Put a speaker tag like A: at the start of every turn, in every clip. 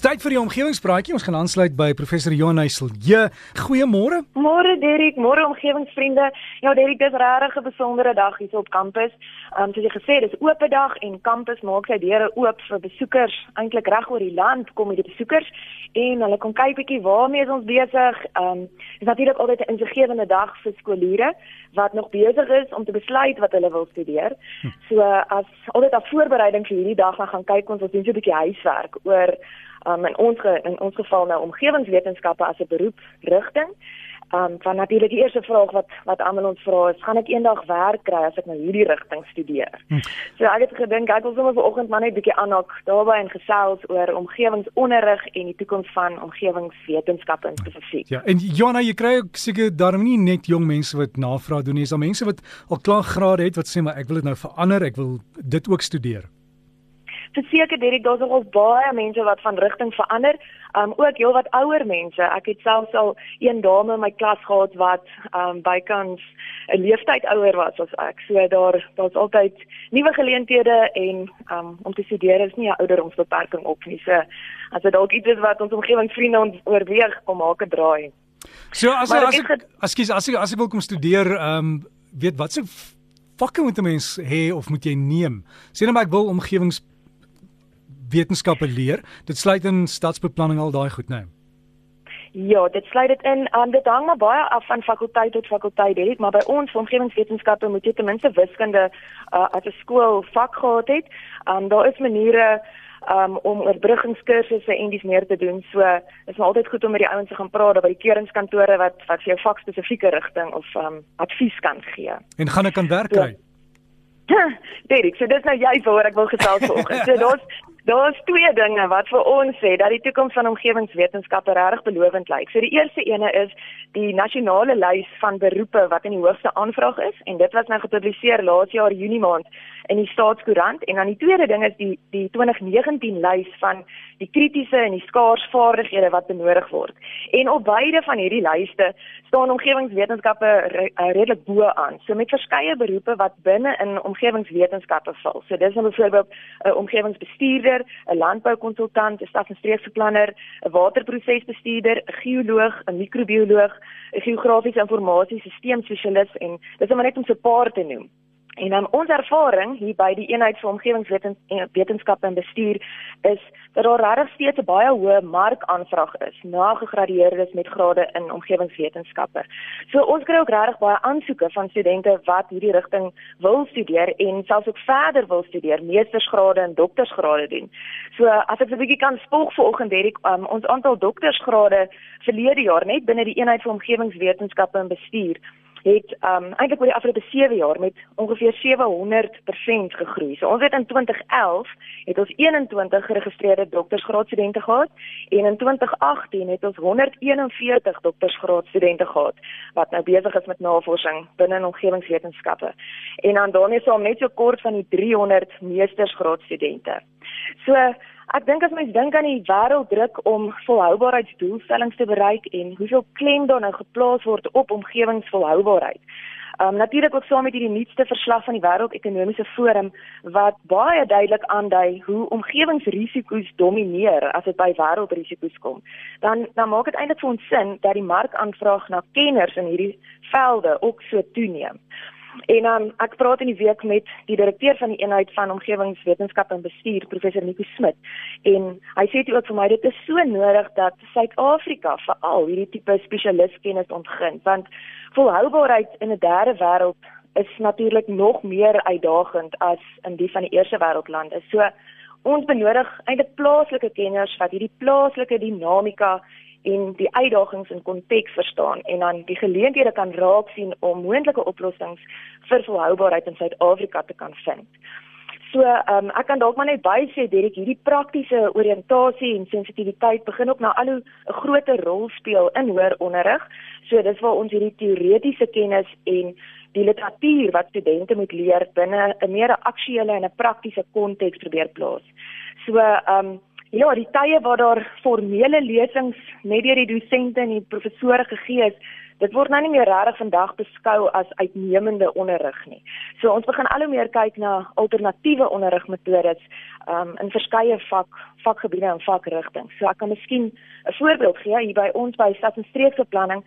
A: Tyd vir die omgewingspraatjie. Ons gaan aansluit by professor Johan Heisel. Ja, goeiemôre.
B: Môre Derek, môre omgewingsvriende. Ja Derek, dis regtig 'n besondere dag hier op kampus. Ehm um, soos jy gesê dis oop dag en kampus maak sy deure oop vir besoekers. Eintlik reg oor die land kom die besoekers en hulle kom kyk bietjie waarmee ons besig. Ehm um, dis natuurlik altyd 'n insiggewende dag vir skooliere wat nog besig is om te besluit wat hulle wil studeer. Hm. So as altyd as voorbereiding vir hierdie dag gaan kyk ons ons doen so 'n bietjie huiswerk oor um, in ons ge, in ons geval nou omgewingswetenskappe as 'n beroep rigting. Um van natuurlik die eerste vraag wat wat almal ons vra is, gaan ek eendag werk kry as ek nou hierdie rigting studeer? Hm. So ek het gedink ek wil sommer vanoggend maar net 'n bietjie aanhaak daarbey en gesels oor omgewingsonderrig en die toekoms van omgewingswetenskappe in spesifiek.
A: Ja, en Johanna, jy kry ook seker daarom nie net jong mense wat navraag doen nie, is daar mense wat al klaar grade het wat sê maar ek wil dit nou verander, ek wil dit ook studeer
B: verseker Derek daar's nog baie mense wat van rigting verander. Um ook heel wat ouer mense. Ek het selfs al een dame in my klas gehad wat um bykans 'n leeftyd ouer was as ek. So daar daar's altyd nuwe geleenthede en um om te studeer is nie 'n ouderdomsbeperking op nie. So as dit dalk iets is wat ons omgewingsvriende ons oorweeg om maak 'n draai.
A: So as as ek as ek as ek as ek wil kom studeer, um weet wat se vakke moet 'n mens hê of moet jy neem? Sê net maar ek wil omgewings wetenskappe leer. Dit sluit in stadsbeplanning al daai goed, né? Nee.
B: Ja, dit sluit dit in. Um, dit hang maar baie af van fakulteit tot fakulteit, weet ek, maar by ons omgewingswetenskappe moet jy ten minste wiskunde uh, as 'n skool vak gehad het. Um, daar is maniere um, om oorbruggingskursusse en dis meer te doen. So, is maar altyd goed om met die ouens te gaan praat by die keuringskantore wat wat vir jou vak spesifieke rigting of um, advies kan gee.
A: En gaan ek kan werk kry?
B: Ja. Dit, so dis nou jy vir ek wil gesels vanoggend. So daar's Daar's twee dinge wat vir ons sê dat die toekoms van omgewingswetenskappe regtig belovend lyk. So die eerste ene is die nasionale lys van beroepe wat in die hoogste aanvraag is en dit was nou gepubliseer laas jaar Junie maand in die Staatskoerant en dan die tweede ding is die die 2019 lys van die kritiese en die skaars vaardighede wat benodig word. En op beide van hierdie lyste staan omgewingswetenskappe re uh, redelik bo aan. So met verskeie beroepe wat binne in omgewingswetenskappe val. So dis nou byvoorbeeld 'n uh, omgewingsbestuurder, 'n landboukonsultant, 'n stad- en streeksbeplanner, 'n waterprosesbestuurder, 'n geoloog, 'n microbioloog, 'n geografiese informasiesisteemspesialis en dis net om so 'n paar te noem. En dan ons ervaring hier by die eenheid vir omgewingswetenskappe en bestuur is dat daar regtig steeds 'n baie hoë markaanvraag is na gegradueerdes met grade in omgewingswetenskappe. So ons kry ook regtig baie aansoeke van studente wat hierdie rigting wil studeer en selfs ook verder wil studeer, meestersgrade en doktorsgrade doen. So as ek 'n bietjie kan spog vanoggend hierdie um, ons aantal doktorsgrade verlede jaar net binne die eenheid vir omgewingswetenskappe en bestuur het um eintlik oor die afgelope 7 jaar met ongeveer 700% gegroei. So ons het in 2011 het ons 21 geregistreerde doktorsgraadstudente gehad en in 2018 het ons 141 doktorsgraadstudente gehad wat nou besig is met navorsing binne omgewingswetenskappe. En dan daarmee saam net so kort van die 300 meestersgraadstudente. So Ek dink as mens dink aan die wêrelddruk om volhoubaarheidsdoelstellings te bereik en hoeveel klem daar nou geplaas word op omgewingsvolhoubaarheid. Um natuurlik ook saam met hierdie nuutste verslag van die Wêreldekonomiese Forum wat baie duidelik aandui hoe omgewingsrisiko's domineer as dit by wêreldrisiko's kom. Dan dan maak dit eintlik vir ons sin dat die markaanvraag na kenners in hierdie velde ook so toeneem. En um, ek praat in die week met die direkteur van die eenheid van omgewingswetenskap en bestuur, professor Nico Smit. En hy sê dit ook vir my dit is so nodig dat Suid-Afrika veral hierdie tipe spesialistkennis ontgin, want volhoubaarheid in 'n derde wêreld is natuurlik nog meer uitdagend as in die van die eerste wêreldlande. So ons benodig eintlik plaaslike kenners wat hierdie plaaslike dinamika en die uitdagings in konteks verstaan en dan die geleenthede kan raak sien om moontlike oplossings vir volhoubaarheid in Suid-Afrika te kan vind. So, ehm um, ek kan dalk maar net bysê Derek, hierdie praktiese oriëntasie en sensitiwiteit begin ook nou al hoe 'n groter rol speel in hoër onderrig. So dis waar ons hierdie teoretiese kennis en die literatuur wat studente moet leer binne 'n meer aktuele en 'n praktiese konteks probeer plaas. So, ehm um, Ja, die tye waar daar formele lesings net deur die dosente en die professore gegee is, dit word nou nie meer regtig vandag beskou as uitnemende onderrig nie. So ons begin al hoe meer kyk na alternatiewe onderrigmetodes um, in verskeie vak vakgebiede en vakrigtinge. So ek kan miskien 'n voorbeeld gee hier by ons by Stads- en Streeksbeplanning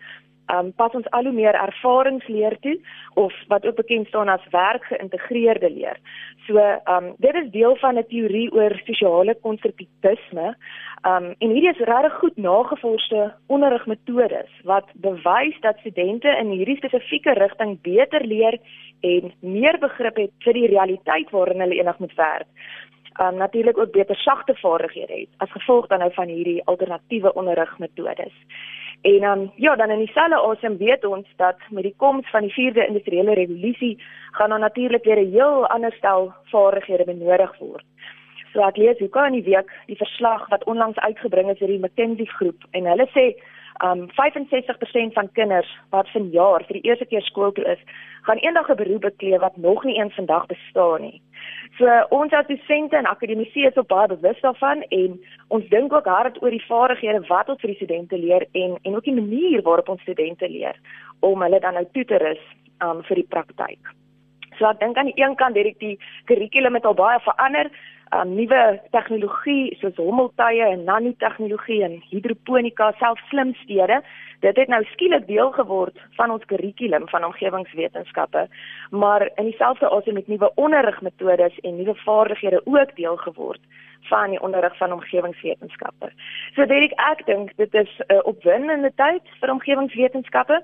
B: um, pas ons al hoe meer ervaringsleer toe of wat ook bekend staan as werkgeïntegreerde leer. So, ehm um, dit is deel van 'n teorie oor sosiale konstruktivisme. Ehm um, en hierdie is regtig goed nagevorsde onderrigmetodes wat bewys dat studente in hierdie spesifieke rigting beter leer en meer begrip het vir die realiteit waarin hulle eendag moet werk. Um, natuurlik ook beter sagte vaardighede het as gevolg dan nou van hierdie alternatiewe onderrigmetodes. En um, ja, dan in dieselfde asem weet ons dat met die koms van die 4de industriële revolusie gaan daar natuurlik weer 'n heel ander stel vaardighede benodig word. So ek lees hoe kan in die week die verslag wat onlangs uitgebring is deur die McKinsey groep en hulle sê um 65% van kinders wat vanjaar vir die eerste keer skool toe is, gaan eendag 'n beroep beklee wat nog nie eens vandag bestaan nie. So ons as dosente en akademici is op baie bewus daarvan en ons dink ook hard oor die vaardighede wat ons vir studente leer en en ook die manier waarop ons studente leer om hulle dan nou toe te rus um, vir die praktyk. So ek dink aan die een kant het die kurrikulum het al baie verander um, nuwe tegnologie soos hommeltuie en nanotegnologie en hidroponika, self slimstede. Dit het nou skielik deel geword van ons kurrikulum van omgewingswetenskappe, maar in dieselfde asem met nuwe onderrigmetodes en nuwe vaardighede ook deel geword van die onderrig van omgewingswetenskappe. So dit ek dink dit is 'n uh, opwindende tyd vir omgewingswetenskappe.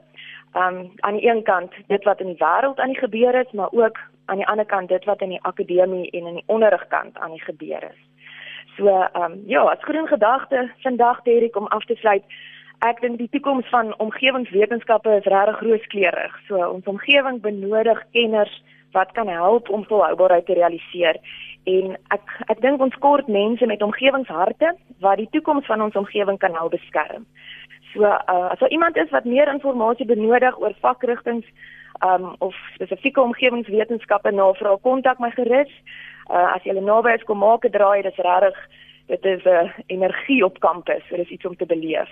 B: Um aan die een kant dit wat in die wêreld aan die gebeur is, maar ook aan die ander kant dit wat in die akademie en in die onderrigkant aan die gebeur is. So, um, ja, as groen gedagte vandag Derek om af te sluit. Ek dink die toekoms van omgewingswetenskappe is regtig rooskleurig. So ons omgewing benodig kenners wat kan help om volhoubaarheid te realiseer. En ek ek dink ons kort mense met omgewingsharte wat die toekoms van ons omgewing kan help beskerm. So uh, as daar iemand is wat meer inligting benodig oor vakrigtinge um of spesifieke omgewingswetenskappe navraag, kontak my gerus. Uh as jy naby is kom maak 'n draai, dis regtig dit is 'n uh, energie op kampus, so dis iets om te beleef.